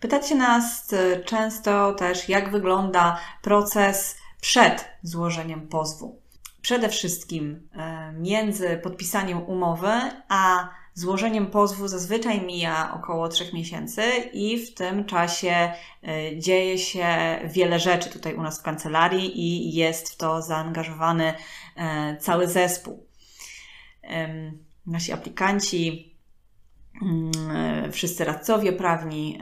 Pytacie nas e, często też, jak wygląda proces przed złożeniem pozwu. Przede wszystkim e, między podpisaniem umowy a złożeniem pozwu zazwyczaj mija około trzech miesięcy i w tym czasie e, dzieje się wiele rzeczy tutaj u nas w kancelarii i jest w to zaangażowany cały zespół. Nasi aplikanci wszyscy radcowie prawni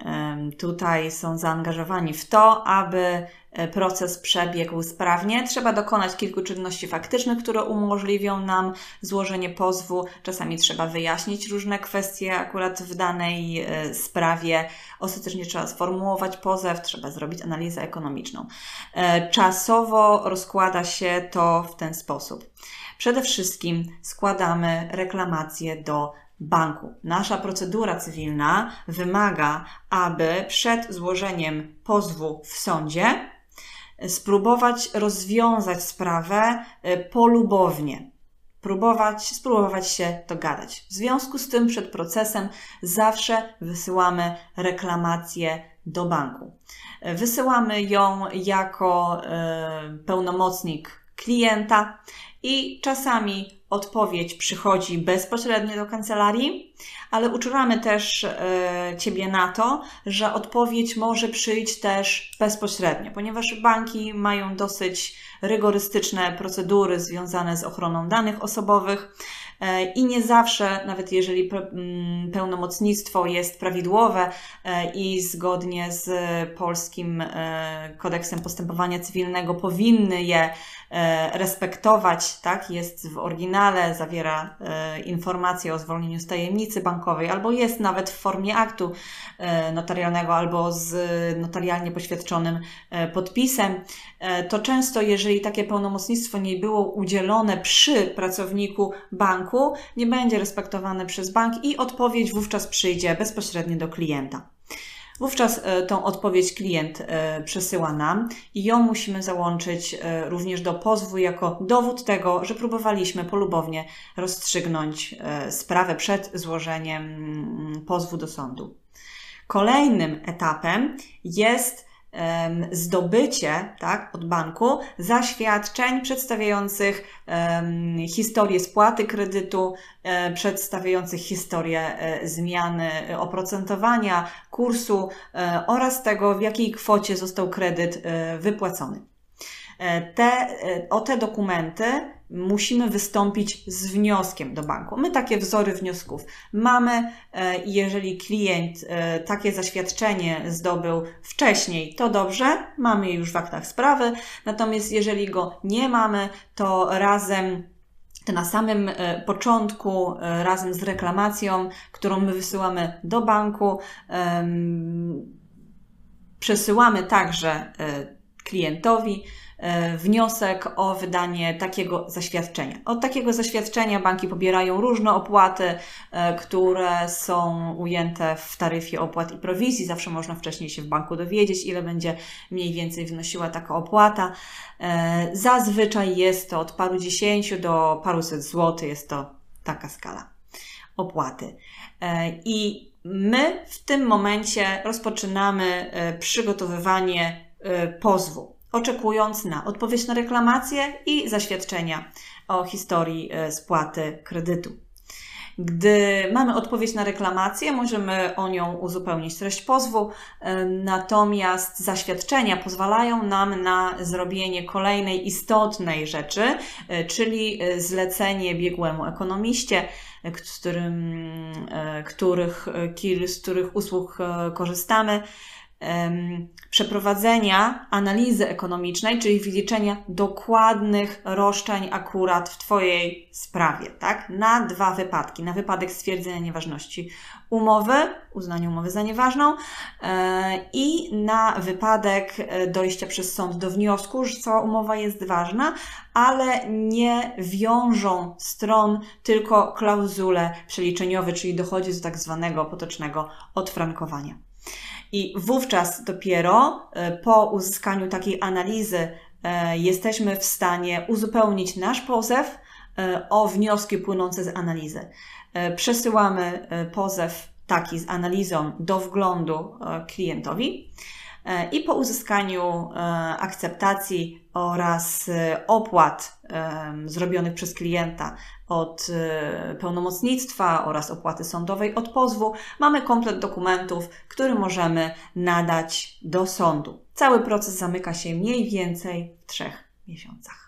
tutaj są zaangażowani w to, aby e, proces przebiegł sprawnie. Trzeba dokonać kilku czynności faktycznych, które umożliwią nam złożenie pozwu. Czasami trzeba wyjaśnić różne kwestie akurat w danej e, sprawie. Ostatecznie trzeba sformułować pozew, trzeba zrobić analizę ekonomiczną. E, czasowo rozkłada się to w ten sposób. Przede wszystkim składamy reklamację do banku. Nasza procedura cywilna wymaga, aby przed złożeniem pozwu w sądzie spróbować rozwiązać sprawę e, polubownie. Próbować, spróbować się dogadać. W związku z tym przed procesem zawsze wysyłamy reklamację do banku. Wysyłamy ją jako y, pełnomocnik klienta i czasami odpowiedź przychodzi bezpośrednio do kancelarii, ale uczulamy też e, Ciebie na to, że odpowiedź może przyjść też bezpośrednio, ponieważ banki mają dosyć rygorystyczne procedury związane z ochroną danych osobowych. E, I nie zawsze, nawet jeżeli mm, pełnomocnictwo jest prawidłowe e, i zgodnie z polskim kodeksem postępowania cywilnego powinny je respektować, tak, jest w oryginale, zawiera informacje o zwolnieniu z tajemnicy bankowej, albo jest nawet w formie aktu notarialnego, albo z notarialnie poświadczonym podpisem, to często, jeżeli takie pełnomocnictwo nie było udzielone przy pracowniku banku, banku nie będzie respektowane przez bank i odpowiedź wówczas przyjdzie bezpośrednio do klienta. Wówczas e, tą odpowiedź klient e, przesyła nam i ją musimy załączyć e, również do pozwu jako dowód tego, że próbowaliśmy polubownie rozstrzygnąć sprawę przed złożeniem mm, pozwu do sądu. Kolejnym etapem jest zdobycie tak, od banku zaświadczeń przedstawiających historię spłaty kredytu, e, przedstawiających historię e, zmiany oprocentowania, kursu e, oraz tego, w jakiej kwocie został kredyt e, wypłacony. E, te, e, o te dokumenty musimy wystąpić z wnioskiem do banku. My takie wzory wniosków mamy e, i jeżeli klient takie zaświadczenie zdobył wcześniej, to dobrze, mamy je już w aktach sprawy, natomiast jeżeli go nie mamy, to razem na samym początku, razem z reklamacją, którą my wysyłamy do banku, przesyłamy także klientowi E, wniosek o wydanie takiego zaświadczenia. Od takiego zaświadczenia banki pobierają różne opłaty, e, które są ujęte w taryfie opłat i prowizji. Zawsze można wcześniej się w banku dowiedzieć, ile będzie mniej więcej wynosiła taka opłata. E, zazwyczaj jest to od paru dziesięciu do paruset złotych, jest to taka skala opłaty. I my w tym momencie rozpoczynamy przygotowywanie pozwu oczekując na odpowiedź na reklamację i zaświadczenia o historii e, spłaty kredytu. Gdy mamy odpowiedź na reklamację, możemy o nią uzupełnić treść pozwu, e, natomiast zaświadczenia pozwalają nam na zrobienie kolejnej istotnej rzeczy, e, czyli zlecenie biegłemu ekonomiście, których, z których usług korzystamy przeprowadzenia analizy ekonomicznej, czyli wyliczenia dokładnych roszczeń akurat w Twojej sprawie, tak? Na dwa wypadki. Na wypadek stwierdzenia nieważności umowy, uznania umowy za nieważną e, i na wypadek e, dojścia przez sąd do wniosku, że cała umowa jest ważna, ale nie wiążą stron tylko klauzule przeliczeniowe, czyli dochodzi do tak zwanego potocznego odfrankowania. I wówczas dopiero e, po uzyskaniu takiej analizy e, jesteśmy w stanie uzupełnić nasz pozew e, o wnioski płynące z analizy. Przesyłamy pozew taki z analizą do wglądu klientowi. I po uzyskaniu akceptacji oraz opłat zrobionych przez klienta od pełnomocnictwa oraz opłaty sądowej od pozwu, mamy komplet dokumentów, który możemy nadać do sądu. Cały proces zamyka się mniej więcej w trzech miesiącach.